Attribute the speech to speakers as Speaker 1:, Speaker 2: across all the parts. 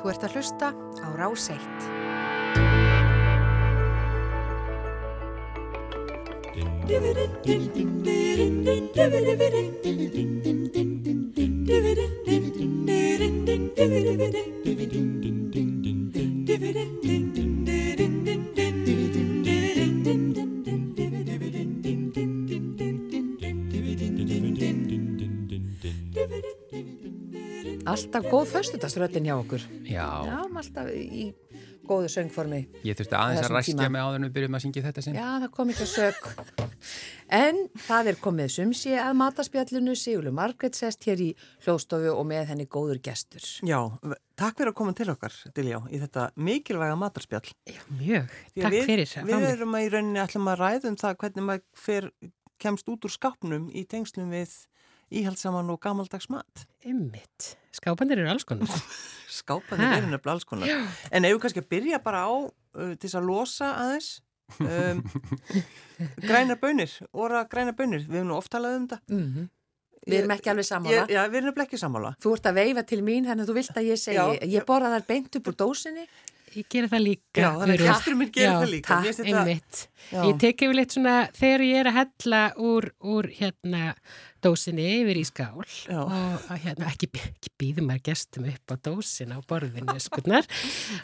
Speaker 1: Þú ert að hlusta á Ráseitt. Alltaf góð föstudagsröttin hjá okkur.
Speaker 2: Já,
Speaker 1: Já, alltaf í góðu söngformi.
Speaker 2: ég þurfti aðeins að
Speaker 1: tíma.
Speaker 2: mig áður en við byrjum að syngja þetta sinn.
Speaker 1: Já, það kom ekki að sök. En það er komið sumsi að mataspjallinu Sigurlu Margrét sest hér í hljóðstofu og með henni góður gestur.
Speaker 3: Já, takk fyrir að koma til okkar, Diljá, í þetta mikilvæga matarspjall.
Speaker 4: Mjög,
Speaker 3: Því
Speaker 4: takk
Speaker 3: við,
Speaker 4: fyrir
Speaker 3: Við erum að í rauninni ætlum að ræða um það hvernig maður fer, kemst út úr skápnum í tengslum við íhaldsaman og gamaldags mat.
Speaker 4: Ymmit, skápandir eru alls konar.
Speaker 3: Skápanir
Speaker 4: Ha.
Speaker 3: eru nefnilega alls konar. En ef við kannski að byrja bara á uh, til þess að losa aðeins, um, grænar bönir, óra grænar bönir, við hefum nú oft talað um þetta.
Speaker 1: Mm Við erum ekki alveg sammála.
Speaker 3: Ég, já, við erum ekki sammála.
Speaker 1: Þú ert að veifa til mín, þannig að þú vilt að ég segi,
Speaker 3: Já.
Speaker 1: ég borða þær beint upp úr dósinni.
Speaker 4: Ég gera það líka.
Speaker 3: Já, þannig að gesturinn minn gerir
Speaker 4: Já,
Speaker 3: það líka.
Speaker 1: takk,
Speaker 3: Mér finnst þetta-
Speaker 4: Einmitt.
Speaker 3: Já.
Speaker 4: Ég tek yfir leitt svona, þegar ég er að hella úr, úr hérna dósinni yfir í skál
Speaker 3: Já.
Speaker 4: og að, hérna, ekki, ekki býðum að gestum upp á dósin á borðinu skurnar,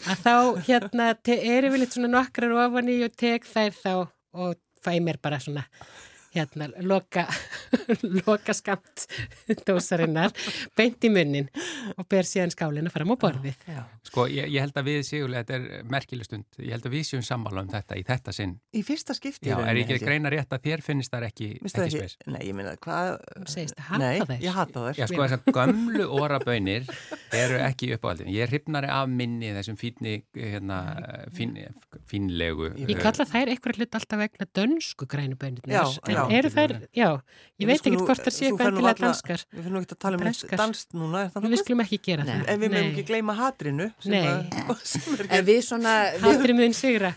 Speaker 4: að þá hérna er yfir leitt svona nokkrar ofan í og tek þær þá og fæ mér bara svona hérna, loka, loka skamt dósarinnar, beint í munnin og ber síðan skálina fram á borðið.
Speaker 3: Já.
Speaker 2: Sko, ég, ég held að við sigurlega, þetta er merkileg stund, ég held að við séum sammála um þetta í þetta sinn.
Speaker 3: Í fyrsta skipti.
Speaker 2: Já, er ekki
Speaker 3: ég.
Speaker 2: greina rétt að þér Finnst
Speaker 3: það
Speaker 2: ekki
Speaker 3: ekki,
Speaker 2: spes?
Speaker 3: nei, ég meina, hvað...
Speaker 4: Segist að hata
Speaker 3: Nei,
Speaker 4: þær.
Speaker 3: ég hata þær.
Speaker 2: Já, sko, þessar gömlu orabönir eru ekki uppáhaldin. Ég er hrifnari af minni þessum fínni, hérna, fín, fínlegu.
Speaker 4: Ég kalla þær eitthvað hlut alltaf vegna dönsku grænubönirnar.
Speaker 3: Já, já.
Speaker 4: Eru þær, já, ég veit
Speaker 3: nú-
Speaker 4: hvort það sé eitthvað endilega danskar.
Speaker 3: Við finnum ekki að tala um danst núna, er það
Speaker 4: Við skulum ekki gera það.
Speaker 3: En við meðum ekki gleyma hatrinu. er
Speaker 1: En við svona, við,
Speaker 4: Hatri mun sigra.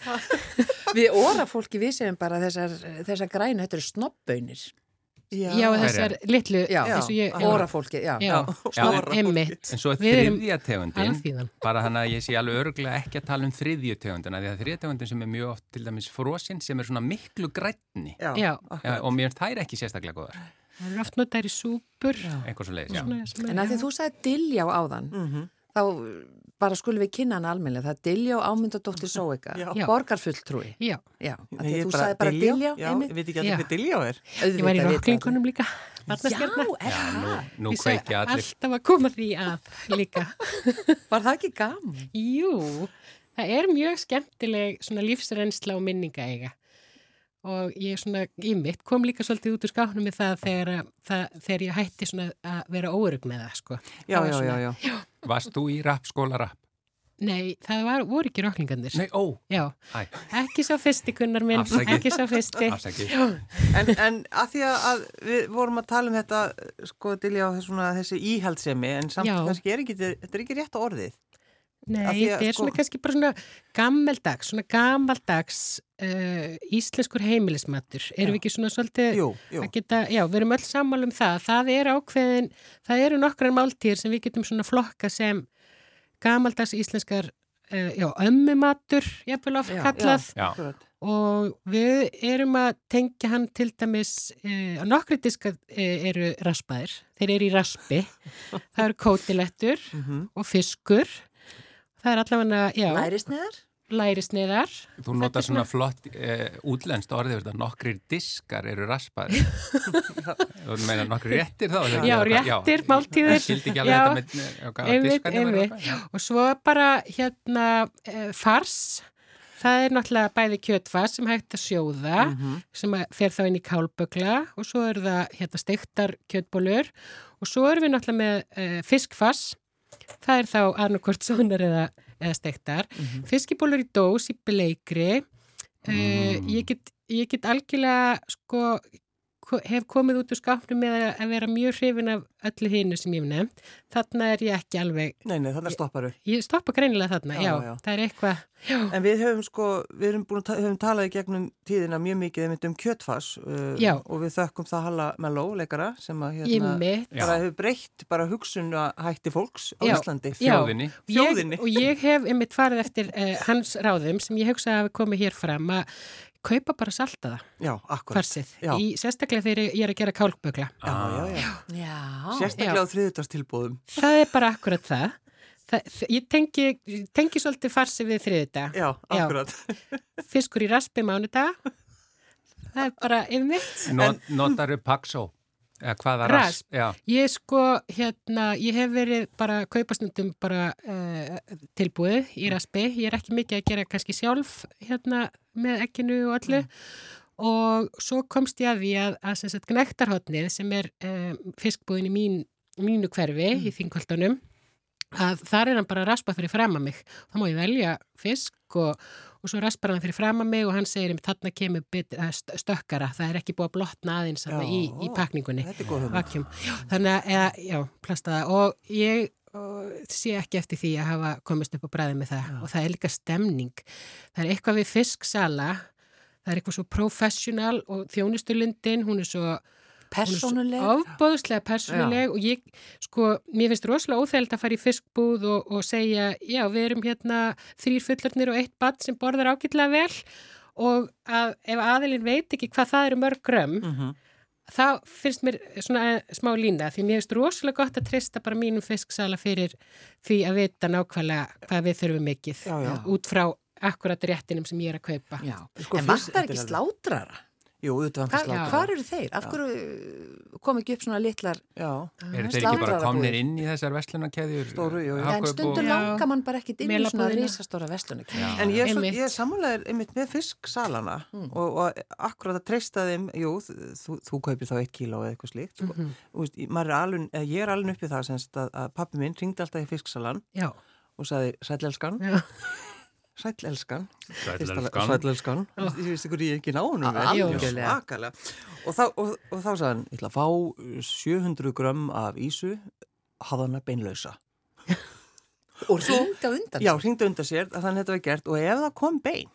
Speaker 1: við óra fólki við segjum bara þessar, þessar grænu, þetta eru snobbönir.
Speaker 4: Já,
Speaker 3: Já,
Speaker 4: þessar litlu,
Speaker 1: Já,
Speaker 4: eins og ég,
Speaker 1: Óra fólki, já.
Speaker 4: já, emmitt.
Speaker 2: En svo er þriðja tegundin, bara þannig að ég sé alveg öruglega ekki að tala um þriðju tegundina, því að þriðja tegundin sem er mjög oft til dæmis frosinn sem er svona miklu ja, og mér finnst þær ekki sérstaklega góðar,
Speaker 4: Það eru oft notar í súpur.
Speaker 2: eitthvað svo leiðis.
Speaker 4: Svona, sem er-
Speaker 1: En að því þú sagði Diljá áðan,
Speaker 3: Mhm.
Speaker 1: þá bara skulum við kynna hann almennilega. Það er Diljá ámyndadóttir.
Speaker 3: Já.
Speaker 1: borgarfulltrúi.
Speaker 4: Já,
Speaker 1: Já,
Speaker 3: Nei,
Speaker 1: þú sagði bara
Speaker 3: Diljá.
Speaker 1: Diljá,
Speaker 3: Já,
Speaker 1: einmitt.
Speaker 3: ég veit ekki að hvað Diljá er.
Speaker 4: ég var í rocklingkonum líka.
Speaker 1: Já, er það?
Speaker 4: Alltaf að koma því að líka.
Speaker 1: Var það ekki gaman?
Speaker 4: Jú, það er mjög skemmtileg svona lífsrensla og minninga eiga og ég svona í mitt kom líka svolítið út úr skáknum með það þegar, að- það, þegar ég hætti svona að vera óörug með það sko.
Speaker 3: Já, já, já, já.
Speaker 2: Varst þú í rappskóla rapp?
Speaker 4: Nei, það var, voru ekki rocklingarnir.
Speaker 2: Nei, ó,
Speaker 4: Já,
Speaker 2: æ,
Speaker 4: ekki sá fyrsti kunnar minn,
Speaker 2: Afsakið.
Speaker 4: ekki sá fyrsti.
Speaker 2: afsakið.
Speaker 3: En, en að því að- við vorum að tala um þetta, sko, Diljá, svona, þessi íhaldsemi, en samt
Speaker 4: Já.
Speaker 3: kannski er ekki, þetta er ekki rétt orðið.
Speaker 4: Nei,
Speaker 3: að,
Speaker 4: þetta er
Speaker 3: sko-
Speaker 4: svona kannski bara svona gammeldags, svona gammeldags uh, íslenskur heimilismatur. Erum við ekki svona svolítið
Speaker 3: Jú, jú.
Speaker 4: að geta, já, við erum öll sammála um það. Það er ákveðin, það eru nokkrar máltíðir sem við getum svona flokka sem gamaldags íslenskar, uh, já, ömmumatur, jafnvel
Speaker 1: Já,
Speaker 4: kallað.
Speaker 2: Já,
Speaker 3: Akkurat.
Speaker 4: Og við erum að tengja hann til dæmis, uh, nokkri diskar uh, eru raspaðir, þeir eru í raspi, það eru kótilettur
Speaker 3: Mhm.
Speaker 4: og fiskur, það er allavega, já,
Speaker 1: Lærisneðar?
Speaker 4: lærisniðar.
Speaker 2: þú notar svona flott uh, útlenskt orðið, þetta, nokkrir diskar eru raspaðir. Þú meina nokkrir réttir þá?
Speaker 4: Já, réttir, máltíðir.
Speaker 2: Ég skildi ekki alveg
Speaker 4: Já,
Speaker 2: þetta með já, hvað
Speaker 4: Einmitt,
Speaker 2: diskarnir væru
Speaker 4: einmitt.
Speaker 2: raspaðir.
Speaker 4: Og svo bara hérna uh, fars, það er náttúrulega bæði kjötfars sem hægt að sjóða, sem að fer þá inn í kálbögla og svo eru það hérna steiktar kjötbólur og svo erum við náttúrulega með uh, fiskfars, það er þá annarkvort sonar eða, eða steiktar, fiskibólur í dós í bleikri, uh, ég, get, ég get algjörlega sko ko- hef komið út úr skápnum með að- vera mjög hrifin af öllu hinu sem ég hef nefnt. Þarna er ég ekki alveg,
Speaker 3: Nei, nei, þannig stopparu.
Speaker 4: ég stoppa greinilega þarna,
Speaker 3: Já,
Speaker 4: já,
Speaker 3: já.
Speaker 4: það er eitthvað,
Speaker 3: En við höfum sko, við höfum, búin, höfum talað í gegnum tíðina mjög mikið einmitt um kjötfass uh, og við þökkum það Halla Melló, leikara, sem að hérna, bara hefur breytt bara hugsun að hætti fólks á
Speaker 4: Já.
Speaker 3: Íslandi.
Speaker 2: Þjóðinni.
Speaker 4: og ég hef einmitt farið eftir uh, hans ráðum sem ég hugsa að hafi komið hér fram að kaupa bara saltaða
Speaker 3: Já, akkurat.
Speaker 4: farsið,
Speaker 3: Já.
Speaker 4: í, sérstaklega þegar ég er að gera kálkbögla.
Speaker 3: Já, já, já.
Speaker 1: Já.
Speaker 3: Sérstaklega á þriðutastilbóðum.
Speaker 4: Það er bara akkurat það. það ég tengi, tengi svolítið farsið við þriðuta.
Speaker 3: Já,
Speaker 4: Já.
Speaker 3: akkurat.
Speaker 4: Fiskur í raspi mánudag. Það er bara yfirmitt.
Speaker 2: Not, Notaru Paxo. Eða hvaða
Speaker 4: Rasp.
Speaker 2: rasp? Já.
Speaker 4: Ég sko, hérna, ég hef verið bara kaupastundum bara uh, tilbúið í raspi. Ég er ekki mikið að gera kannski sjálf hérna með ekkinu og allu. Og svo komst ég að því að, að sem sagt gnektarhotnið sem er uh, fiskbúðin í mín, mínu hverfi í þingkoltunum að þar er hann bara að raspa fyrir fram að mig. Þá má ég velja fisk og, og svo raspar hann fyrir fram að mig og hann segir um þarna kemur bit, eh, st- stökkara. Það er ekki búið að blotna aðeins þarna í, í
Speaker 3: Já.
Speaker 4: pakningunni. Þannig að, já, plastaða og ég og, sé ekki eftir því að hafa komist upp á bræði með það og það er líka stemning. Það er eitthvað við fisksala, það er eitthvað svo professional og þjónustulundin, hún er svo
Speaker 1: Persónuleg.
Speaker 4: ofbóðslega persónuleg og ég, sko, mér finnst rosalega óþægild að fara í fiskbúð og, og segja, já, við erum hérna þrýr fullarnir og eitt bann sem borðar ágætlega vel og að ef aðilinn veit ekki hvað það eru mörg grömm,
Speaker 3: Mhm.
Speaker 4: Þá finnst mér svona smá lína því mér finnst rosalega gott að trista bara mínum fisksala fyrir því að vita nákvæmlega hvað við þurfum mikið
Speaker 3: Já, já.
Speaker 4: út frá akkurat réttinum sem ég er að kaupa.
Speaker 1: Já.
Speaker 3: Sko,
Speaker 1: en vantar
Speaker 3: þetta er
Speaker 1: ekki slátrara?
Speaker 3: Jú, auðvitað vantar slátra.
Speaker 1: hvar eru þeir? Af hverju kom ekki upp svona litlar
Speaker 3: Já,
Speaker 2: Eru þeir ekki bara komnir inn í þessar vestlunarkeðjur?
Speaker 3: Stóru, jú, jú.
Speaker 1: En stundum
Speaker 4: Já.
Speaker 1: langar mann bara ekkit inn í svona risastóra vestlunarkjöð.
Speaker 2: Já.
Speaker 3: En ég er, svo,
Speaker 4: Einmitt.
Speaker 3: ég er einmitt með fisksalana og, og akkurat að treysta þeim, jú, þú, þú kaupir þá eitt kíló eða eitthvað slíkt. Mm veist, maður er alveg, eða ég er alveg uppið það semst að, að pappi minn ringdi alltaf í fisksalan
Speaker 4: Já,
Speaker 3: og sagði sællelskan, Sællelskan.
Speaker 2: sællelskan,
Speaker 3: ég veist ég ekki ná honum vel,
Speaker 1: Algjörlega.
Speaker 3: svakalega. Og, þá- og, og þá sagði hann, ég ætla að fá 700 grömm af ísu, hafðana beinlausa.
Speaker 1: Og ringd á undan.
Speaker 3: Já, ringdi undan sér að þannig þetta var gert og ef það kom bein,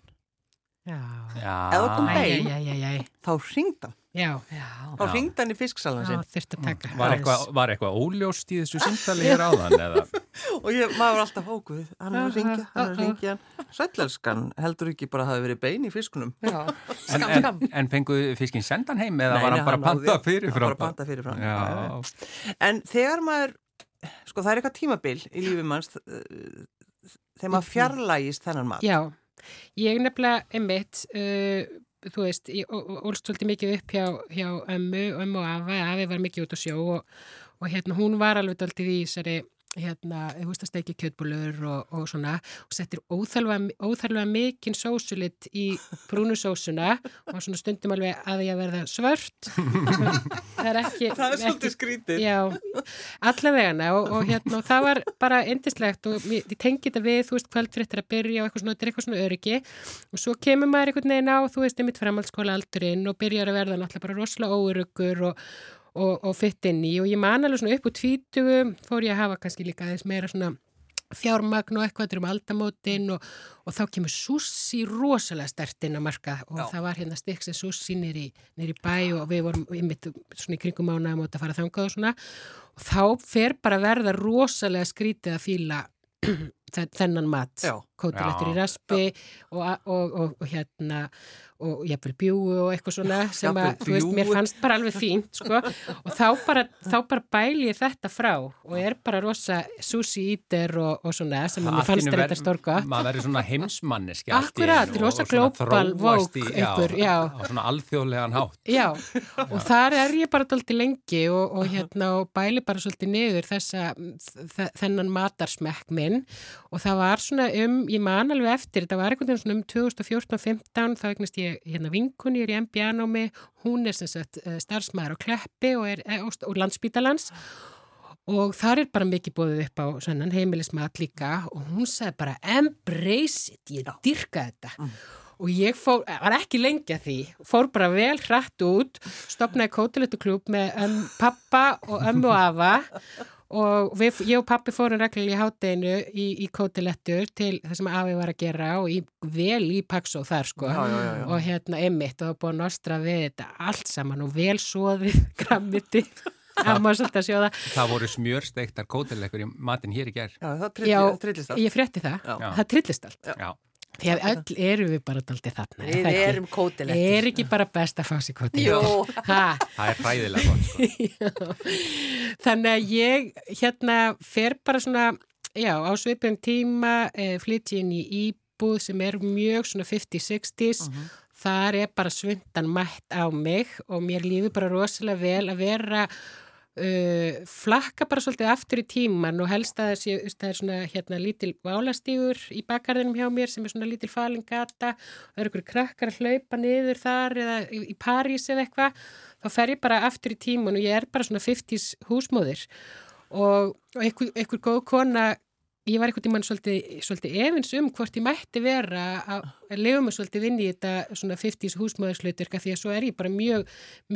Speaker 4: já.
Speaker 2: Já.
Speaker 3: Ef það kom
Speaker 4: Æ,
Speaker 3: bein,
Speaker 4: æ, æ, æ, æ.
Speaker 3: þá ringdi hann.
Speaker 4: Já,
Speaker 1: Já.
Speaker 3: Þá ringdi hann í fisksalan
Speaker 4: já,
Speaker 3: sinn
Speaker 4: þurfti að taka.
Speaker 2: Var eitthvað, var eitthvað óljóst í þessu símtali hér áðan eða?
Speaker 3: og ég, maður var alltaf hókuð, hann er að ringja, hann er að ringja Sællelskan heldur ekki bara að hafi verið bein í fiskunum
Speaker 1: Já.
Speaker 2: En,
Speaker 1: Skam,
Speaker 2: en,
Speaker 1: skam.
Speaker 2: en fenguðu fiskinn sendan heim eða
Speaker 3: Nei,
Speaker 2: var hann bara
Speaker 3: hann
Speaker 2: panta fyrirfram?
Speaker 3: hann bara pantað fyrirfram.
Speaker 2: Já.
Speaker 3: En þegar maður, sko það er eitthvað tímabil í lífi manns þegar maður fjarlægist þennan mat
Speaker 4: Já, ég nefnilega einmitt, uh, þú veist, ég ólst svolítið mikið upp hjá, hjá ömmu, ömmu og afa, afi var mikið út á sjó og, og hérna hún var alveg daldið í þessari hérna, þú veist að steikja kjötbúlur og, og svona og settir óþarlega, mikinn sósulit í brúnusósuna og svona stundum alveg að ég verða svört. Það er ekki
Speaker 3: Það er svolítið skrítið
Speaker 4: Já, allavegana og, og hérna og það var bara indislegt og ég tengi þetta við, þú veist, kvöldfréttir að byrja og eitthvað svona, þetta eitthvað svona öryggi. Og svo kemur maður einhvern veginn á, þú veist, einmitt framhaldsskóla aldurinn og byrjar að verða náttúrulega bara rosalega óöryggur og, og, og fytt inn í og ég man alveg svona upp úr tvítugu fór ég að hafa kannski líka aðeins meira svona fjármagn og eitthvað, um aldamótin og, og þá kemur sussi rosalega stert inn á marka og
Speaker 3: Já.
Speaker 4: það var hérna styggsið sussi nýri, bæ og við vorum einmitt svona í kringum mánaðum að fara þangað og svona og þá fer bara að verða rosalega skrítið að fíla þe- þennan mat
Speaker 3: Já.
Speaker 4: kótilettur í
Speaker 2: Já.
Speaker 4: raspi og, og, og, og hérna og jafnvel bjúu og eitthvað svona sem að, þú veist, mér fannst bara alveg fínt, sko, og þá bara, þá bara bæli ég þetta frá og er bara rosa sushi eater og, og svona, sem að mér fannst þetta stórgott.
Speaker 2: maður verður svona í
Speaker 4: Akkurat, rosa
Speaker 2: þróast
Speaker 4: woke
Speaker 2: í-
Speaker 4: einhver, já.
Speaker 2: á svona alþjóðlegan hátt
Speaker 4: Já, og þar er ég bara dálítið lengi og, og hérna og bæli bara svolítið niður þessa, þennan matarsmekk minn og það var svona um, ég man alveg eftir, þetta var einhvern veginn svona um 2014-15, þá eignast ég hérna vinkunni, ég er í MBA-námi, hún er sem sagt eh, starfsmæður á Kleppi og, er, eh, og, og landsbítalans og þar er bara mikið bóðið upp á heimilismat líka og hún sagði bara embrace it, ég dyrka þetta. Og ég fór, var ekki lengi að því fór bara vel hratt út stopnaði kótilettuklúb með um, pappa og ömmu og afa og við, ég og pappi fórum reglulega í hátteginu í, í kótilettur til það sem afi var að gera og í, vel í Paxó þar sko
Speaker 3: Já, já, já, já.
Speaker 4: og hérna emmitt og það búið að nostra við þetta allt saman og vel svoðið grammiti að maður svolítið að sjóða
Speaker 2: Það voru smjörsteiktar kótilegur í matinn hér í gerð.
Speaker 3: Já, það trillist allt.
Speaker 4: ég frétti það,
Speaker 3: Já.
Speaker 4: það trillist allt
Speaker 2: Já.
Speaker 4: Því að öll eru við bara daldið þarna er
Speaker 1: Við
Speaker 4: ekki?
Speaker 1: erum kótilettir.
Speaker 4: Er ekki bara best að fá sér kóti?
Speaker 1: Jú.
Speaker 4: Ha,
Speaker 2: Það er hræðilega gott, sko.
Speaker 4: þannig að ég hérna fer bara svona, já, á svipum tíma eh, flytt ég inn í íbúð sem er mjög svona 50-60s. Þar er bara svundan mætt á mig og mér líður bara rosalega vel að vera uh, flakka bara svolítið aftur í tíman og helst að þessi, það er svona hérna lítil válastígur í bakgarðinum hjá mér sem er svona lítil falingata og það eru ykkur krakkar að hlaupa niður þar eða í, í París eða eitthvað. Þá fer ég bara aftur í tíman og ég er bara svona 50s húsmóðir. Og, og einhver, einhver góð kona ég var einhvern tímann svolítið, svolítið efins um hvort ég mætti vera að, lifa mig svolítið inn í þetta svona 50s húsmóðurslutverka því að svo er ég bara mjög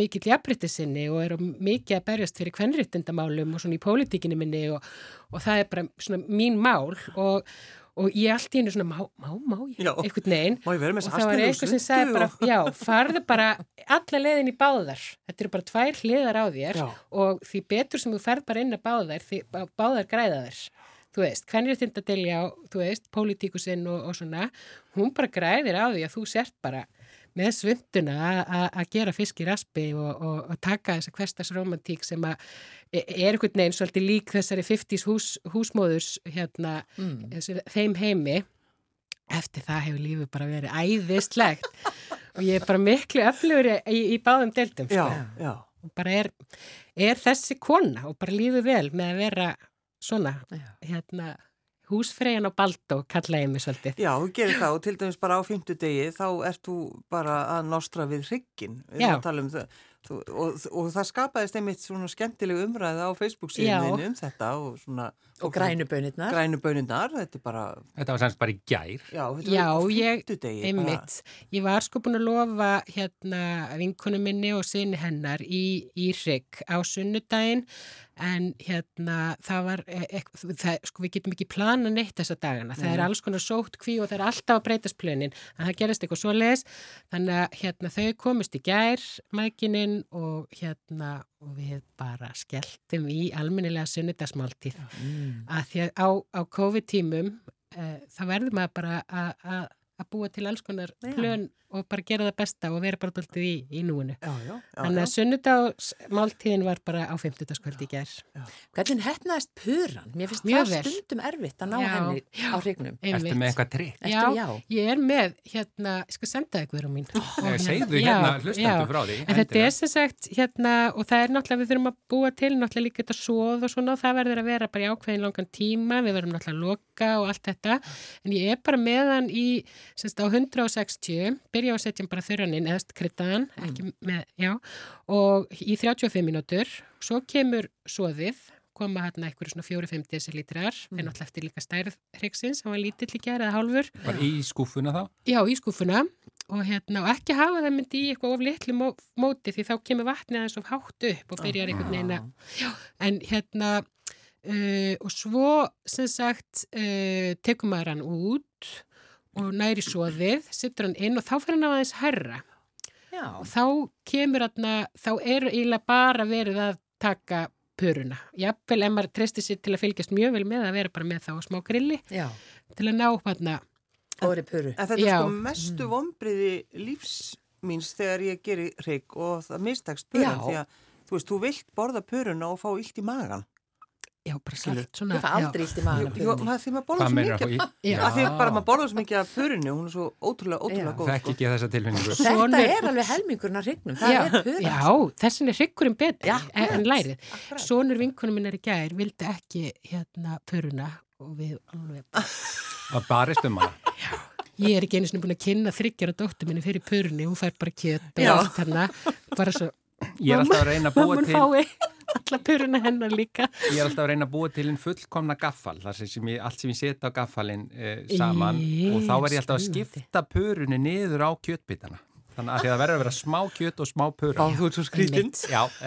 Speaker 4: mikill jafnbryttisinni og er mikið að berjast fyrir kvenréttindamálum og svona í pólitíkinni minni og, og það er bara svona mín mál og, og ég allt í hennu svona má, má, má ég,
Speaker 3: Já.
Speaker 4: einhvern veginn og það var eitthvað sem sagði bara, já, farðu bara alla leiðin í báðar, þetta eru bara tvær hliðar á þér
Speaker 3: Já.
Speaker 4: og því betur sem þú ferð bara inn að báðar, því bá- báðar þú veist, hvernig er þetta til já, þú veist, pólitíkusinn og, og svona hún bara græðir á því að þú sért bara með svunduna að- gera fisk í raspi og, og, og taka þessa hverstas romantík sem að e- er einhvern veginn svolítið lík þessari 50s hús, húsmóðurs hérna,
Speaker 1: Mm.
Speaker 4: þessi, þeim heimi eftir það hefur lífið bara verið æðislegt og ég er bara miklu öflugur í, í, í báðum deildum
Speaker 3: Já,
Speaker 4: sko.
Speaker 3: já.
Speaker 4: og bara er, er þessi kona og bara lífið vel með að vera svona
Speaker 1: Já.
Speaker 4: hérna, húsfreyjan og baldó kalla ég mig svolítið
Speaker 3: Já, þú gerir það og til dæmis bara á fymtudegi þá ert þú bara að nostra við hrygginn við
Speaker 4: Já.
Speaker 3: um það þú, og, og það skapaðist einmitt svona skemmtileg umræða á Facebook síðan um þetta og svona
Speaker 1: Og grænubönirnar.
Speaker 3: grænu bönirnar, þetta er bara
Speaker 2: Þetta var semst bara í gær.
Speaker 3: já, þetta
Speaker 4: Já,
Speaker 3: á
Speaker 4: ég-
Speaker 3: fimmtudegi
Speaker 4: einmitt, ég var sko búin að lofa hérna vinkonu minni og sinni hennar í, í hrygg á sunnudaginn en hérna það var e e það, sko við getum ekki plana neitt þessa dagana, það er alls konar sótt kví og það er alltaf að breytast plönin en það gerist eitthvað svo leis þannig að hérna þau komist í gær mækinin og hérna og við bara skelltum í almennilega sunnudagsmáltíð
Speaker 1: Mm.
Speaker 4: að því að á, á COVID-tímum uh, þá verður maður bara að- að búa til alls konar
Speaker 1: Já.
Speaker 4: plön og bara gera það besta og vera bara dóltið í, í núinu.
Speaker 3: Já, já,
Speaker 4: Þannig að sunnudagsmáltíðin var bara á fimmtudagskvöldi í gær.
Speaker 1: Hvernig hefnaðist puran? Mér finnst það
Speaker 4: vel.
Speaker 1: stundum erfitt að ná
Speaker 4: Já.
Speaker 1: henni á hrygnum.
Speaker 2: Ertu með eitthvað trikk?
Speaker 4: Já,
Speaker 1: já.
Speaker 4: ég er með, hérna, ég skal senda þig hverjum mín.
Speaker 2: Oh, segðu hérna hlustendur frá því.
Speaker 4: En þetta er sem sagt, hérna, og það er náttúrulega, við þurfum að búa til náttúrulega líka þetta svoð og svona og það verður að vera bara í ákveðin sem sagt, á 160, byrja á að setja bara þurraninn, eðast kryttaðan, ekki með, já, og í 35 mínútur, svo kemur svoðið, koma hérna eitthvað svona 4-5 desilítrar, mm. en náttúrulega eftir líka stærð hrygsins, hann var lítill í gerð eða hálfur,
Speaker 2: Var í skúfuna þá?
Speaker 4: Já, í skúfuna og, hérna, og ekki hafa það myndi í eitthvað of litlu mó móti því þá kemur vatnið aðeins of hátt upp og byrjar einhvern veginn að en hérna uh, og svo sem sagt uh, tekum maður hann út og næri svoðið, sittur hann inn og þá fyrir hann aðeins herra
Speaker 1: Já.
Speaker 4: og þá kemur hann þá er eiginlega bara verið að taka pöruna. Jafnvel ef maður treystir sér til að fylgjast mjög vel með að vera bara með þá smá grilli
Speaker 1: Já.
Speaker 4: til að ná hann
Speaker 1: Óri puru.
Speaker 3: En þetta er sko mestu vombriði lífs míns þegar ég geri hrygg og það mistakst
Speaker 1: Já.
Speaker 3: því að þú veist, þú vilt borða pöruna og fá illt í magan.
Speaker 4: Já, bara salt svona.
Speaker 1: Ég fæ aldrei illt í maður
Speaker 3: Jú, það er því maður
Speaker 2: Hvað
Speaker 3: svo mikið.
Speaker 4: Já.
Speaker 3: Af því að bara maður borða svo mikið af pörunni, hún er svo ótrúlega, ótrúlega
Speaker 1: Já.
Speaker 3: góð.
Speaker 2: Þekk
Speaker 3: sko.
Speaker 2: ekki þessa tilfinningu.
Speaker 1: Þetta er alveg helmingurinn á hrygnum. Það
Speaker 4: Já,
Speaker 1: er pura.
Speaker 4: já, þessin er hryggurinn betri
Speaker 1: Já,
Speaker 4: en, lærið. Sónur vinkunum minn er í gær, vildi ekki hérna pöruna og við alveg,
Speaker 2: Það barist um hana.
Speaker 4: ég er ekki einu sinni búin að kynna þryggjara dóttur minni fyrir pörunni, hún fær bara kjöt og
Speaker 3: Já.
Speaker 4: allt hérna, bara svo,
Speaker 2: Ég er alltaf að reyna að búa til,
Speaker 4: alla puruna hennar líka.
Speaker 2: Ég er alltaf að reyna að búa til einn fullkomna gaffal, þar sem ég, allt sem ég setja á gaffalinn eh, saman
Speaker 4: Í,
Speaker 2: og þá er ég alltaf að skipta purunni niður á kjötbitana. Þannig að því að það verður að vera smá kjöt og smá pura.
Speaker 3: þú ert svo skrítinn.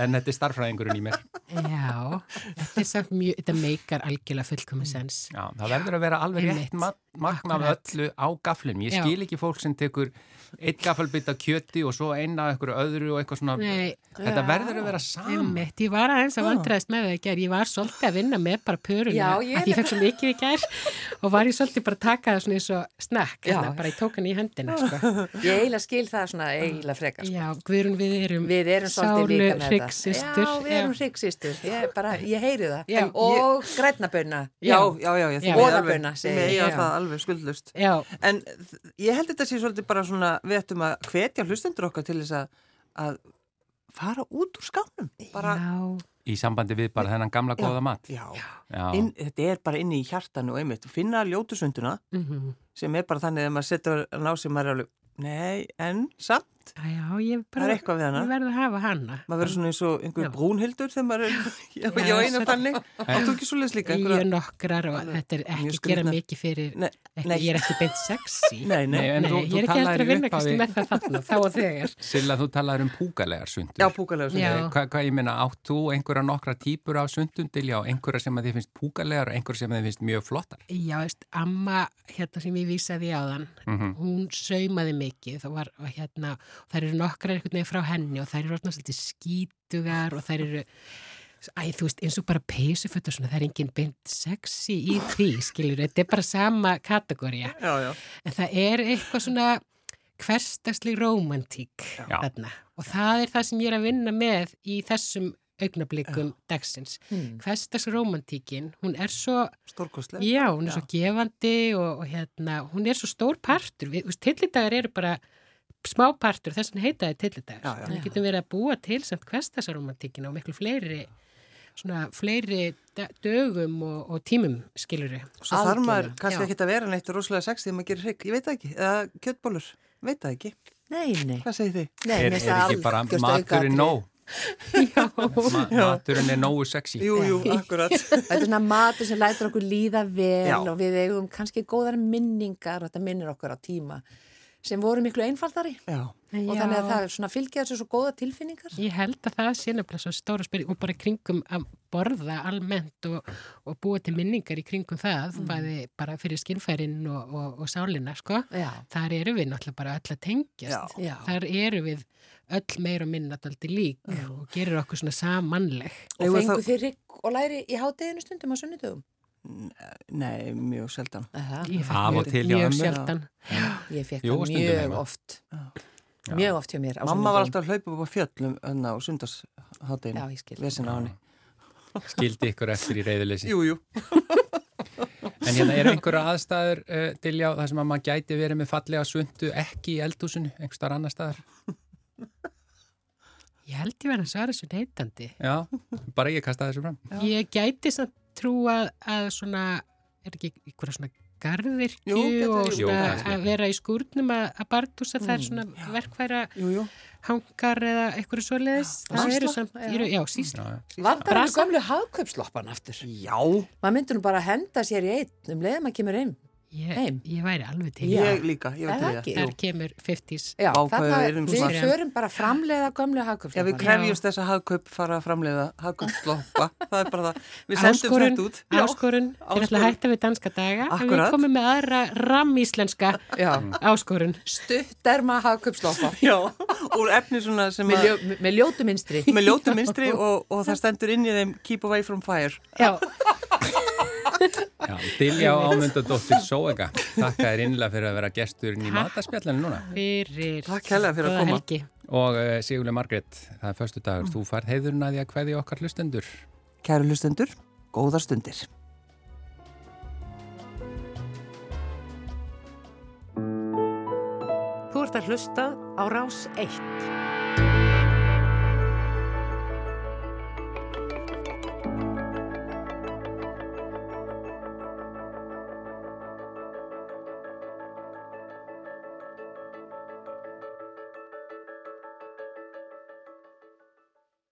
Speaker 2: En þetta er starffræðingurinn í mér.
Speaker 4: Já, þetta er samt mjög, þetta meikar algjörlega fullkomis sens.
Speaker 2: Já, það verður að vera alveg rétt
Speaker 4: Einmitt.
Speaker 2: ma- magn af öllu á gaflinum. Ég
Speaker 4: Já.
Speaker 2: skil ekki fólk sem tekur eitt gafalbit af kjöti og svo eina af einhverju öðru og eitthvað svona.
Speaker 4: Nei,
Speaker 2: Þetta verður að vera saman.
Speaker 4: Ég var aðeins að vandræðast með það í gær, ég var svolítið að vinna með bara
Speaker 1: Já, ég-
Speaker 4: að ég fekk svo mikið í gær og var ég svolítið bara að taka það svona eins og snakk, hérna, bara ég tók hann í hendina, sko.
Speaker 1: Ég eiginlega skil það svona eiginlega frekar. sko.
Speaker 4: Já, Guðrún, við erum,
Speaker 1: Við erum svolítið líka með
Speaker 4: hryggsystur.
Speaker 1: þetta. Já, við erum hryggsistur. Ég, bara, ég heyri það.
Speaker 4: Já.
Speaker 1: og grænabönna.
Speaker 3: Já, já, já, ég
Speaker 4: Já.
Speaker 3: þið
Speaker 1: Boðabunna,
Speaker 3: alveg-
Speaker 1: ég. Já.
Speaker 3: það alveg skuldlust.
Speaker 4: Já,
Speaker 3: En ég held þetta sé svolítið bara svona, við ættum að hvetja hlustendur okkar til þess að, að fara út úr skánum. Bara,
Speaker 4: já,
Speaker 2: Í sambandi við bara þennan gamla
Speaker 3: Já.
Speaker 2: góða mat.
Speaker 3: já,
Speaker 2: Já.
Speaker 3: inn, þetta er bara inni í hjartanu og einmitt. Finna ljótusunduna
Speaker 4: mhm.
Speaker 3: sem er bara þannig að maður setur að ná sem maður er alveg, nei, en samt,
Speaker 4: já, ég
Speaker 3: það er
Speaker 4: bara,
Speaker 3: eitthvað við hana.
Speaker 4: ég verði að hafa hana.
Speaker 3: Maður verður svona eins og einhver brúnhildur þegar maður er, já,
Speaker 4: Já, svo-
Speaker 3: þannig. Áttu ekki svo leys líka
Speaker 4: Ég er nokkrar og þetta er ekki gera
Speaker 3: skrýtnar.
Speaker 4: mikið fyrir,
Speaker 3: Nei,
Speaker 4: ekki,
Speaker 3: nei.
Speaker 4: ég er ekki beint sexy.
Speaker 3: Nei, nei.
Speaker 2: Nei, en
Speaker 4: Nei,
Speaker 2: þú,
Speaker 4: ég
Speaker 2: þú
Speaker 4: er að
Speaker 2: upphafi,
Speaker 4: með það þarna, þá og þegar.
Speaker 2: Silla, þú talaðir um púkalegar sundur.
Speaker 3: Já, púkalega
Speaker 4: Já.
Speaker 3: sundur.
Speaker 2: Hvað, hvað ég meina, átt þú einhverja nokkra típur af sundundil, já, einhverja sem að þið finnst púkalegar og einhverja sem að þið finnst mjög flottar.
Speaker 4: Já, veist, amma, hérna sem ég vísaði á þann,
Speaker 2: Mm
Speaker 4: hún saumaði mikið og, var, hérna, þær eru nokkrar einhvern veginn frá henni og þær eru orðna svolítið skítugar og þær eru, æ, þú veist, eins og bara peysufötur svona, það er enginn beint sexy í því, skilur, þetta er bara sama kategória,
Speaker 3: Já, já.
Speaker 4: en það er eitthvað svona hversdagsleg romantík þarna og það er það sem ég er að vinna með í þessum augnablikum dagsins.
Speaker 1: Hmm.
Speaker 4: Hversdags romantíkin, hún er svo
Speaker 3: Stórkostlega.
Speaker 4: Já, hún er
Speaker 3: Já.
Speaker 4: svo gefandi og, og hérna, hún er svo stór partur. Við, þú veist, tillidagar eru bara smá partur, þess vegna heita.
Speaker 3: Já, já.
Speaker 4: En við getum verið að búa til samt hverstasaromantíkina og miklu fleiri, svona fleiri dögum og, og tímum, skilur við.
Speaker 3: Svo þarf maður kannski
Speaker 4: já.
Speaker 3: ekki að vera neitt rosalega sex þegar maður gerir hrygg. Ég veit það ekki. Eða kjöttbólur. Veit það ekki.
Speaker 1: Nei, nei.
Speaker 3: Hvað segir þið?
Speaker 1: nei
Speaker 2: Er, er ekki bara maturinn nóg?
Speaker 4: Já,
Speaker 2: Ma maturinn er nógu sexy.
Speaker 3: Jú, jú, akkurat.
Speaker 1: Þetta er svona matur sem lætur okkur líða vel
Speaker 3: Já.
Speaker 1: og við eigum kannski góðar minningar og þetta minnir okkur á tíma sem voru miklu einfaldari
Speaker 3: Já.
Speaker 1: og þannig að það er svona fylgja þessu svo góða tilfinningar.
Speaker 4: Ég held að það sé nefnilega svo stóra spyrir og bara kringum að borða almennt og, og búa til minningar í kringum það, bæði bara fyrir skinnfærin og, og, og sálina, sko.
Speaker 1: Já,
Speaker 4: Þar eru við náttúrulega bara öll að tengjast.
Speaker 1: já.
Speaker 4: Þar eru við öll meir og minna daldi lík og gerir okkur svona samanleg.
Speaker 1: Og fengu þið rygg og læri í hátteginu stundum á sunnudögum?
Speaker 3: Nei, mjög
Speaker 4: fékk
Speaker 2: Af og
Speaker 4: mjög-
Speaker 2: til
Speaker 4: mjög sjaldan.
Speaker 1: ég fekk það mjög
Speaker 2: heima.
Speaker 1: oft. Mjög oft hjá mér
Speaker 3: Mamma var alltaf að hlaupa upp á fjöllum á.
Speaker 1: Já,
Speaker 3: henni.
Speaker 2: Skildi ykkur eftir í reyðuleysi.
Speaker 3: Jú, jú.
Speaker 2: En hérna eru einhverja aðstæður, uh, Dilja, þar sem að maður gæti verið með fallega sundu ekki í eldhúsinu, einhver starf annar staðar?
Speaker 4: Ég held ég verið að svara þessu neytandi.
Speaker 2: Já, bara ég kasta þessu fram.
Speaker 4: Ég gæti samt trúa að svona, er ekki einhverja svona garðirkju
Speaker 3: Jú,
Speaker 4: og
Speaker 2: Jú,
Speaker 4: svona
Speaker 2: kannski.
Speaker 4: að vera í skúrnum að, að bardúsa það er svona verkværa
Speaker 3: Jú, jú.
Speaker 4: hangar eða einhverju svoleiðis. Það
Speaker 1: Sísla,
Speaker 4: eru samt,
Speaker 1: já.
Speaker 4: eru, já, sísla.
Speaker 2: Já, já.
Speaker 1: Vantar hann
Speaker 4: Brasa.
Speaker 1: gömlu hagkaupsloppan aftur?
Speaker 3: Já.
Speaker 1: Maður myndur nú bara henda sér í einn um leiðum að kemur inn.
Speaker 4: Ég,
Speaker 1: Heim.
Speaker 4: ég væri alveg til.
Speaker 1: Já.
Speaker 3: Ég líka, ég
Speaker 1: Er
Speaker 3: veit
Speaker 1: það
Speaker 3: til
Speaker 1: ekki?
Speaker 3: það.
Speaker 4: Þar kemur 50s.
Speaker 1: Já,
Speaker 3: Vá, hvað
Speaker 1: þarna
Speaker 3: við erum
Speaker 1: við förum bara að framleiða gömlu
Speaker 3: Já, við krefjumst þess að hagkaup fara að framleiða hagkaupsloppa. það er bara það. Við sendum
Speaker 4: Áskorun,
Speaker 3: þetta út. Já.
Speaker 4: áskorun, þeir ætla að hætta við danska daga en við
Speaker 3: Akkurat.
Speaker 4: komum með aðra rammíslenska
Speaker 1: Já,
Speaker 4: áskorun.
Speaker 1: stutterma hagkaupsloppa.
Speaker 3: Já, úr efni svona sem
Speaker 1: Með,
Speaker 3: að...
Speaker 1: ljó, með ljótu minstri.
Speaker 3: með ljótu minstri og, og það stendur inn í þeim Keep away from fire.
Speaker 4: Já,
Speaker 2: Já, Dilja ámyndadóttir Sóega, þakka þér innlega fyrir að vera gesturinn í
Speaker 4: Takk.
Speaker 2: mataspjallinu núna.
Speaker 4: fyrir
Speaker 3: Takk hérlega fyrir að koma.
Speaker 4: helgi.
Speaker 2: Og uh, Sigurlega Margrét, það er förstu dagur, þú færð heiðurinn að því að hverði okkar hlustendur.
Speaker 3: Kæru hlustendur, góðar stundir.
Speaker 5: Þú ert að hlusta á Rás 1.